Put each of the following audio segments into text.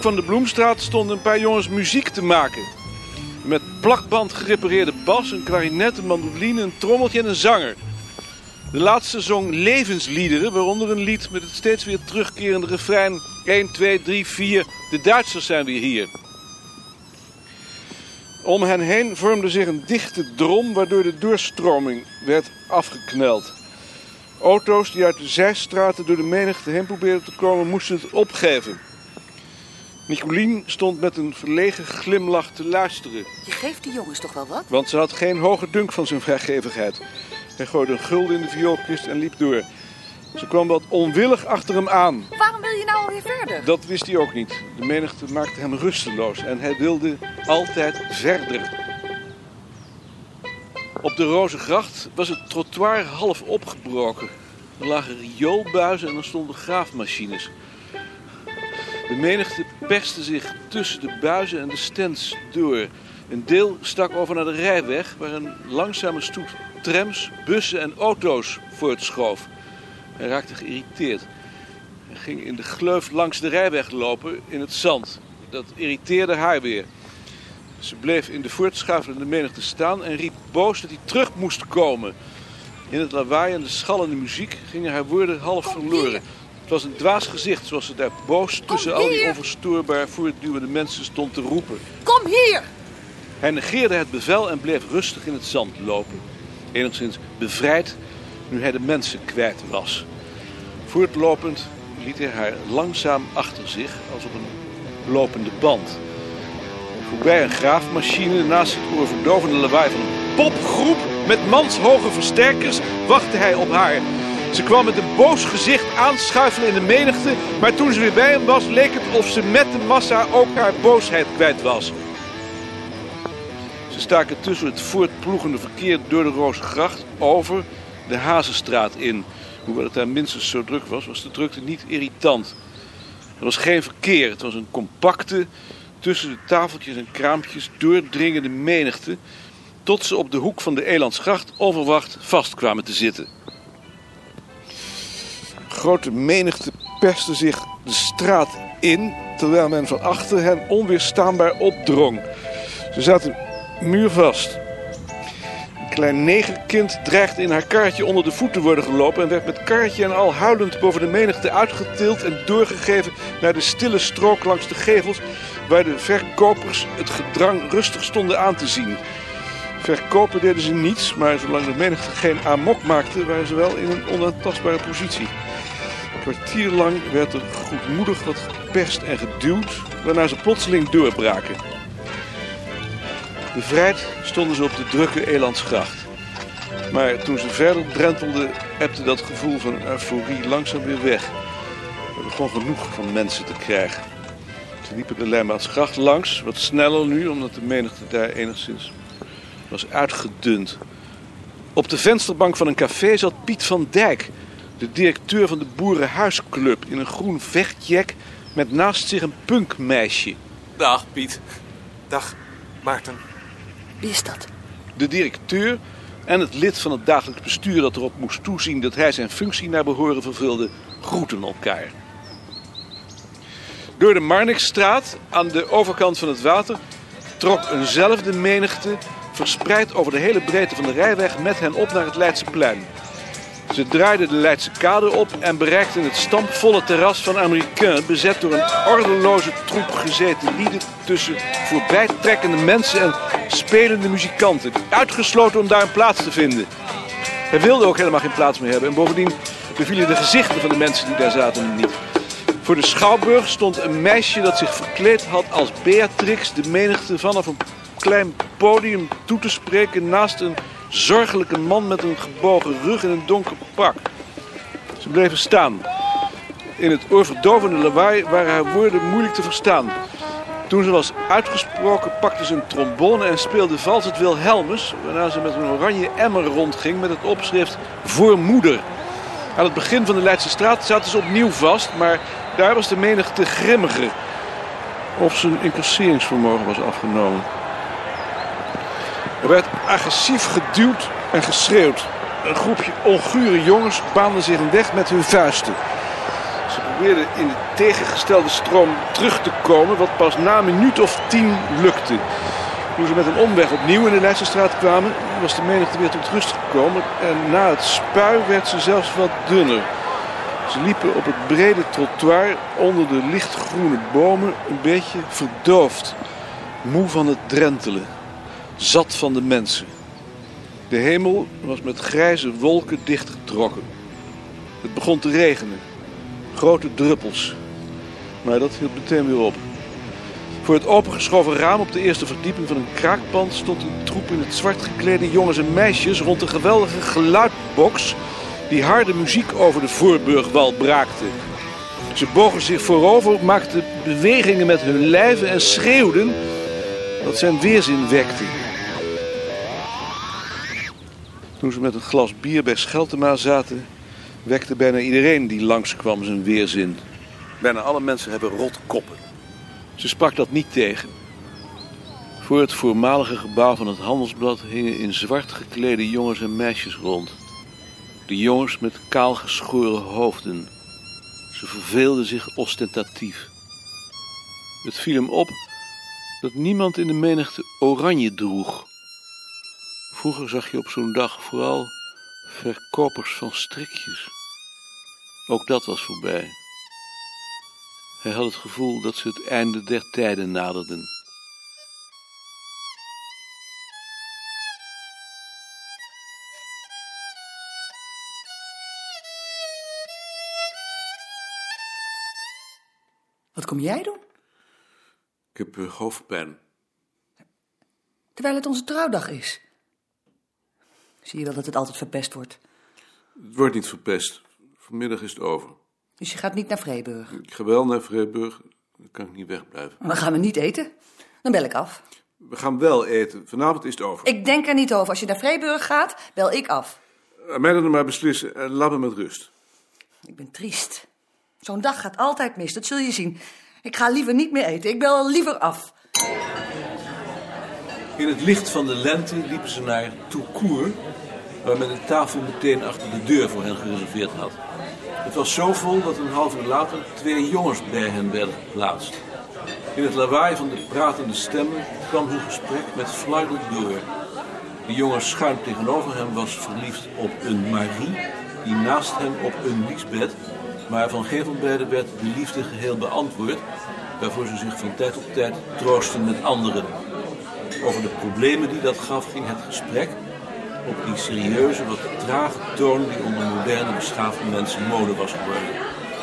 van de Bloemstraat stonden een paar jongens muziek te maken. Met plakband gerepareerde bas, een klarinet, een mandoline, een trommeltje en een zanger. De laatste zong levensliederen, waaronder een lied met het steeds weer terugkerende refrein 1, 2, 3, 4. De Duitsers zijn weer hier. Om hen heen vormde zich een dichte drom waardoor de doorstroming werd afgekneld. Auto's die uit de zijstraten door de menigte heen probeerden te komen, moesten het opgeven. Nicolien stond met een verlegen glimlach te luisteren. Je geeft die jongens toch wel wat? Want ze had geen hoge dunk van zijn vrijgevigheid. Hij gooide een gulden in de vioolkist en liep door. Ze kwam wat onwillig achter hem aan. Waarom wil je nou alweer verder? Dat wist hij ook niet. De menigte maakte hem rusteloos en hij wilde altijd verder. Op de Rozengracht was het trottoir half opgebroken. Er lagen rioolbuizen en er stonden graafmachines. De menigte perste zich tussen de buizen en de stands door. Een deel stak over naar de rijweg, waar een langzame stoet trams, bussen en auto's voortschoof. Hij raakte geïrriteerd. Hij ging in de gleuf langs de rijweg lopen in het zand. Dat irriteerde haar weer. Ze bleef in de voortschuifelende menigte staan en riep boos dat hij terug moest komen. In het lawaai en de schallende muziek gingen haar woorden half verloren. Het was een dwaas gezicht zoals ze daar boos tussen al die onverstoorbaar voortduwende mensen stond te roepen. Kom hier! Hij negeerde het bevel en bleef rustig in het zand lopen. Enigszins bevrijd nu hij de mensen kwijt was. Voortlopend liet hij haar langzaam achter zich als op een lopende band. Voorbij een graafmachine naast het oorverdovende lawaai van een popgroep met manshoge versterkers wachtte hij op haar. Ze kwam met een boos gezicht aanschuiven in de menigte, maar toen ze weer bij hem was, leek het of ze met de massa ook haar boosheid kwijt was. Ze staken tussen het voortploegende verkeer door de Roosgracht over de Hazenstraat in. Hoewel het daar minstens zo druk was, was de drukte niet irritant. Er was geen verkeer, het was een compacte, tussen de tafeltjes en kraampjes doordringende menigte, tot ze op de hoek van de Elandsgracht onverwacht vast kwamen te zitten. Grote menigte perste zich de straat in, terwijl men van achter hen onweerstaanbaar opdrong. Ze zaten muurvast. Een klein negerkind dreigde in haar kaartje onder de voet te worden gelopen en werd met kaartje en al huilend boven de menigte uitgetild en doorgegeven naar de stille strook langs de gevels, waar de verkopers het gedrang rustig stonden aan te zien. Verkopen deden ze niets, maar zolang de menigte geen amok maakte, waren ze wel in een onaantastbare positie. Kwartier lang werd er goedmoedig wat geperst en geduwd, waarna ze plotseling doorbraken. Bevrijd stonden ze op de drukke Elandsgracht. Maar toen ze verder drentelden, ebde dat gevoel van euforie langzaam weer weg. Er begon genoeg van mensen te krijgen. Ze liepen de Leijmaatsgracht langs, wat sneller nu, omdat de menigte daar enigszins was uitgedund. Op de vensterbank van een café zat Piet van Dijk, de directeur van de Boerenhuisclub, in een groen vechtjack met naast zich een punkmeisje. Dag Piet. Dag Maarten. Wie is dat? De directeur en het lid van het dagelijks bestuur dat erop moest toezien dat hij zijn functie naar behoren vervulde, groeten elkaar. Door de Marnixstraat, aan de overkant van het water, trok eenzelfde menigte verspreid over de hele breedte van de rijweg met hen op naar het Leidseplein. Ze draaiden de Leidse kade op en bereikten het stampvolle terras van Americain, bezet door een ordeloze troep gezeten lieden tussen voorbijtrekkende mensen en spelende muzikanten, uitgesloten om daar een plaats te vinden. Hij wilde ook helemaal geen plaats meer hebben en bovendien bevielen de gezichten van de mensen die daar zaten niet. Voor de schouwburg stond een meisje dat zich verkleed had als Beatrix de menigte vanaf een klein podium toe te spreken naast een zorgelijke man met een gebogen rug en een donker pak. Ze bleven staan. In het oorverdovende lawaai waren haar woorden moeilijk te verstaan. Toen ze was uitgesproken pakte ze een trombone en speelde vals het Wilhelmus... waarna ze met een oranje emmer rondging met het opschrift Voor Moeder. Aan het begin van de Leidse straat zaten ze opnieuw vast... maar daar was de menigte grimmiger. Of zijn incasseringsvermogen was afgenomen. Agressief geduwd en geschreeuwd. Een groepje ongure jongens baanden zich een weg met hun vuisten. Ze probeerde in de tegengestelde stroom terug te komen, wat pas na een minuut of tien lukte. Toen ze met een omweg opnieuw in de Leidsestraat kwamen, was de menigte weer tot rust gekomen. En na het spui werd ze zelfs wat dunner. Ze liepen op het brede trottoir onder de lichtgroene bomen, een beetje verdoofd. Moe van het drentelen, zat van de mensen. De hemel was met grijze wolken dichtgetrokken. Het begon te regenen. Grote druppels. Maar dat hield meteen weer op. Voor het opengeschoven raam op de eerste verdieping van een kraakpand stond een troep in het zwart geklede jongens en meisjes rond een geweldige geluidbox die harde muziek over de voorburgwal braakte. Ze bogen zich voorover, maakten bewegingen met hun lijven en schreeuwden dat zijn weerzin wekte. Toen ze met een glas bier bij Scheltema zaten, wekte bijna iedereen die langskwam zijn weerzin. Bijna alle mensen hebben rotkoppen. Ze sprak dat niet tegen. Voor het voormalige gebouw van het Handelsblad hingen in zwart geklede jongens en meisjes rond. De jongens met kaal geschoren hoofden. Ze verveelden zich ostentatief. Het viel hem op dat niemand in de menigte oranje droeg. Vroeger zag je op zo'n dag vooral verkopers van strikjes. Ook dat was voorbij. Hij had het gevoel dat ze het einde der tijden naderden. Wat kom jij doen? Ik heb eh, hoofdpijn. Terwijl het onze trouwdag is. Zie je wel dat het altijd verpest wordt. Het wordt niet verpest. Vanmiddag is het over. Dus je gaat niet naar Vreeburg. Ik ga wel naar Vreeburg. Dan kan ik niet wegblijven. Dan gaan we niet eten. Dan bel ik af. We gaan wel eten. Vanavond is het over. Ik denk er niet over. Als je naar Vreeburg gaat, bel ik af. Aan mij dan maar beslissen en laat me met rust. Ik ben triest. Zo'n dag gaat altijd mis, dat zul je zien. Ik ga liever niet meer eten. Ik bel liever af. In het licht van de lente liepen ze naar Toucourt, waar men de tafel meteen achter de deur voor hen gereserveerd had. Het was zo vol dat een half uur later twee jongens bij hen werden geplaatst. In het lawaai van de pratende stemmen kwam hun gesprek met flarden door. De jongen schuin tegenover hem was verliefd op een Marie, die naast hem op een Liesbeth, maar van geen van beiden werd de liefde geheel beantwoord, waarvoor ze zich van tijd op tijd troosten met anderen. Over de problemen die dat gaf ging het gesprek op die serieuze, wat trage toon die onder moderne beschaafde mensen mode was geworden.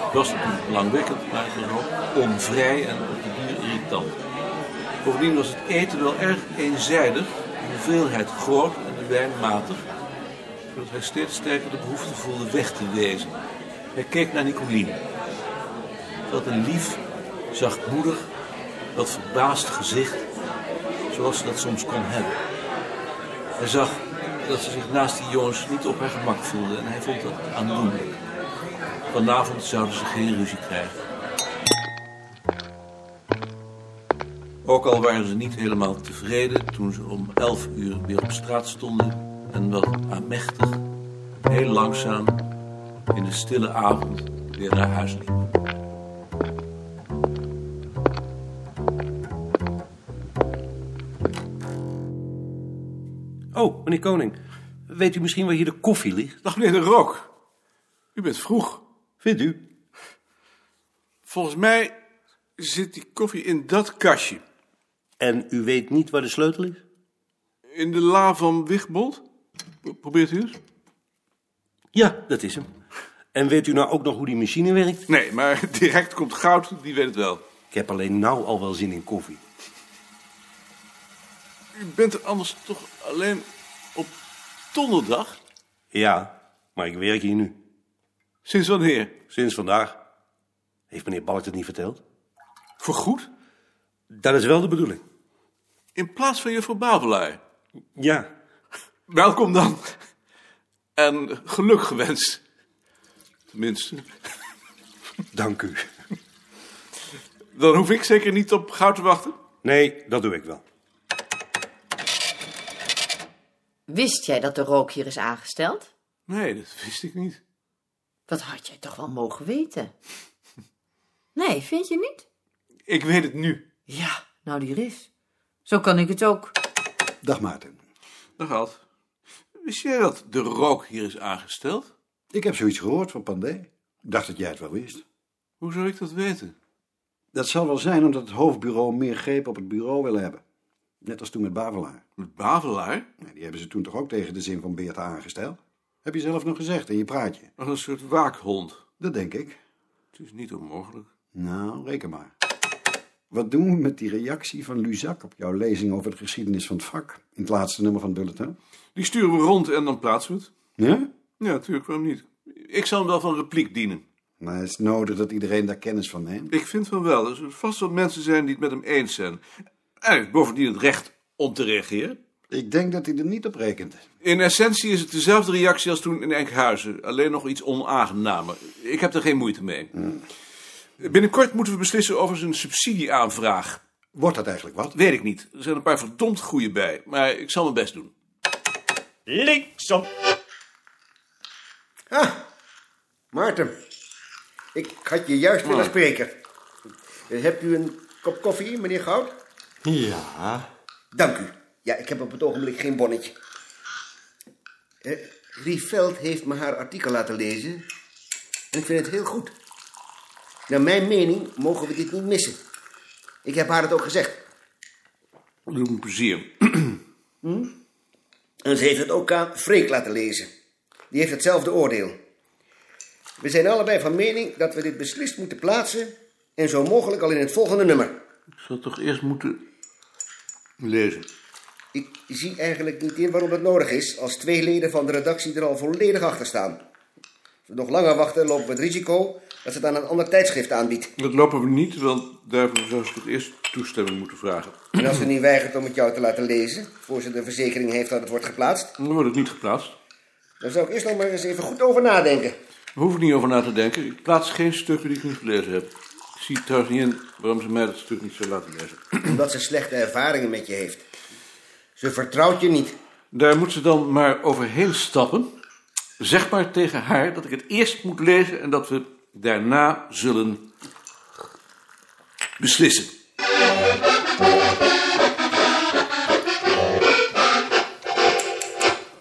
Het was natuurlijk belangwekkend, maar het was ook onvrij en op de duur irritant. Bovendien was het eten wel erg eenzijdig, de hoeveelheid groot en de wijn matig, zodat hij steeds sterker de behoefte voelde weg te wezen. Hij keek naar Nicolien. Ze had een lief, zachtmoedig, wat verbaasd gezicht, zoals ze dat soms kon hebben. Hij zag dat ze zich naast die jongens niet op haar gemak voelde en hij vond dat aandoenlijk. Vanavond zouden ze geen ruzie krijgen. Ook al waren ze niet helemaal tevreden toen ze om elf uur weer op straat stonden en wat aanmächtig, heel langzaam in de stille avond weer naar huis liepen. Oh, meneer Koning. Weet u misschien waar hier de koffie ligt? Dag meneer de Rook. U bent vroeg. Vindt u? Volgens mij zit die koffie in dat kastje. En u weet niet waar de sleutel is? In de la van Wigbold. Pro- Probeert u eens? Ja, dat is hem. En weet u nou ook nog hoe die machine werkt? Nee, maar direct komt goud, die weet het wel. Ik heb alleen nou al wel zin in koffie. U bent er anders toch alleen op donderdag? Ja, maar ik werk hier nu. Sinds wanneer? Sinds vandaag. Heeft meneer Balk het niet verteld? Voorgoed? Dat is wel de bedoeling. In plaats van juffrouw Bavelaar. Ja. Welkom dan. En geluk gewenst. Tenminste. Dank u. Dan hoef ik zeker niet op goud te wachten. Nee, dat doe ik wel. Wist jij dat de rook hier is aangesteld? Nee, dat wist ik niet. Dat had jij toch wel mogen weten? Nee, vind je niet? Ik weet het nu. Ja, nou die is. Zo kan ik het ook. Dag Maarten. Dag Ad. Wist jij dat de rook hier is aangesteld? Ik heb zoiets gehoord van Pandé. Ik dacht dat jij het wel wist. Hoe zou ik dat weten? Dat zal wel zijn omdat het hoofdbureau meer greep op het bureau wil hebben. Net als toen met Bavelaar. Met Bavelaar? Nou, Die hebben ze toen toch ook tegen de zin van Beerta aangesteld? Heb je zelf nog gezegd in je praatje? Als een soort waakhond. Dat denk ik. Het is niet onmogelijk. Nou, reken maar. Wat doen we met die reactie van Luzak op jouw lezing over de geschiedenis van het vak? In het laatste nummer van het bulletin? Die sturen we rond en dan plaatsen we het. Ja? Ja, natuurlijk, waarom niet? Ik zal hem wel van repliek dienen. Maar het is nodig dat iedereen daar kennis van neemt. Ik vind van wel. Er zullen vast wel mensen zijn die het met hem eens zijn. Hij heeft bovendien het recht om te reageren. Ik denk dat hij er niet op rekent. In essentie is het dezelfde reactie als toen in Enkhuizen. Alleen nog iets onaangenamer. Ik heb er geen moeite mee. Binnenkort moeten we beslissen over zijn subsidieaanvraag. Wordt dat eigenlijk wat? Weet ik niet. Er zijn een paar verdomd goede bij. Maar ik zal mijn best doen. Linksom. Ah, Maarten. Ik had je juist willen spreken. Hebt u een kop koffie, meneer Goud? Ja. Dank u. Ja, ik heb op het ogenblik geen bonnetje. Eh, Rieveld heeft me haar artikel laten lezen. En ik vind het heel goed. Naar mijn mening mogen we dit niet missen. Ik heb haar het ook gezegd. Doe me plezier. En ze heeft het ook aan Freek laten lezen. Die heeft hetzelfde oordeel. We zijn allebei van mening dat we dit beslist moeten plaatsen... en zo mogelijk al in het volgende nummer. Ik zal toch eerst moeten lezen. Ik zie eigenlijk niet in waarom dat nodig is... als twee leden van de redactie er al volledig achter staan. Als we nog langer wachten, lopen we het risico... dat ze het aan een ander tijdschrift aanbiedt. Dat lopen we niet, want daarvoor zou ze toch eerst toestemming moeten vragen. En als ze niet weigert om het jou te laten lezen... voor ze de verzekering heeft dat het wordt geplaatst... Dan wordt het niet geplaatst. dan zou ik eerst nog maar eens even goed over nadenken. Daar hoef ik niet over na te denken. Ik plaats geen stukken die ik niet gelezen heb. Ik zie trouwens niet in waarom ze mij dat stuk niet zou laten lezen. Omdat ze slechte ervaringen met je heeft. Ze vertrouwt je niet. Daar moet ze dan maar overheen stappen. Zeg maar tegen haar dat ik het eerst moet lezen en dat we daarna zullen beslissen.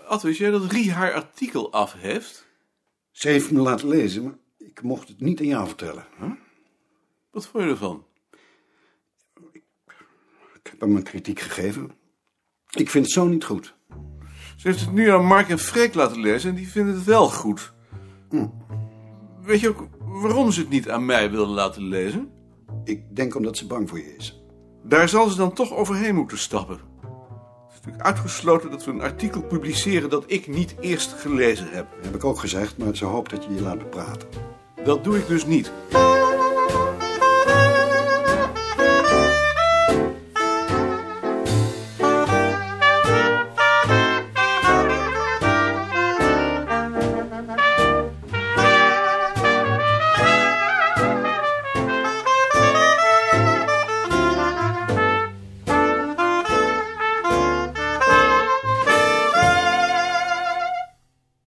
Ad, wist jij dat Rie haar artikel af heeft? Ze heeft me laten lezen, maar ik mocht het niet aan jou vertellen. Hè? Wat vond je ervan? Ik heb hem een kritiek gegeven. Ik vind het zo niet goed. Ze heeft het nu aan Mark en Freek laten lezen en die vinden het wel goed. Weet je ook waarom ze het niet aan mij wilden laten lezen? Ik denk omdat ze bang voor je is. Daar zal ze dan toch overheen moeten stappen. Het is natuurlijk uitgesloten dat we een artikel publiceren dat ik niet eerst gelezen heb. Dat heb ik ook gezegd, maar ze hoopt dat je je laat bepraten. Dat doe ik dus niet.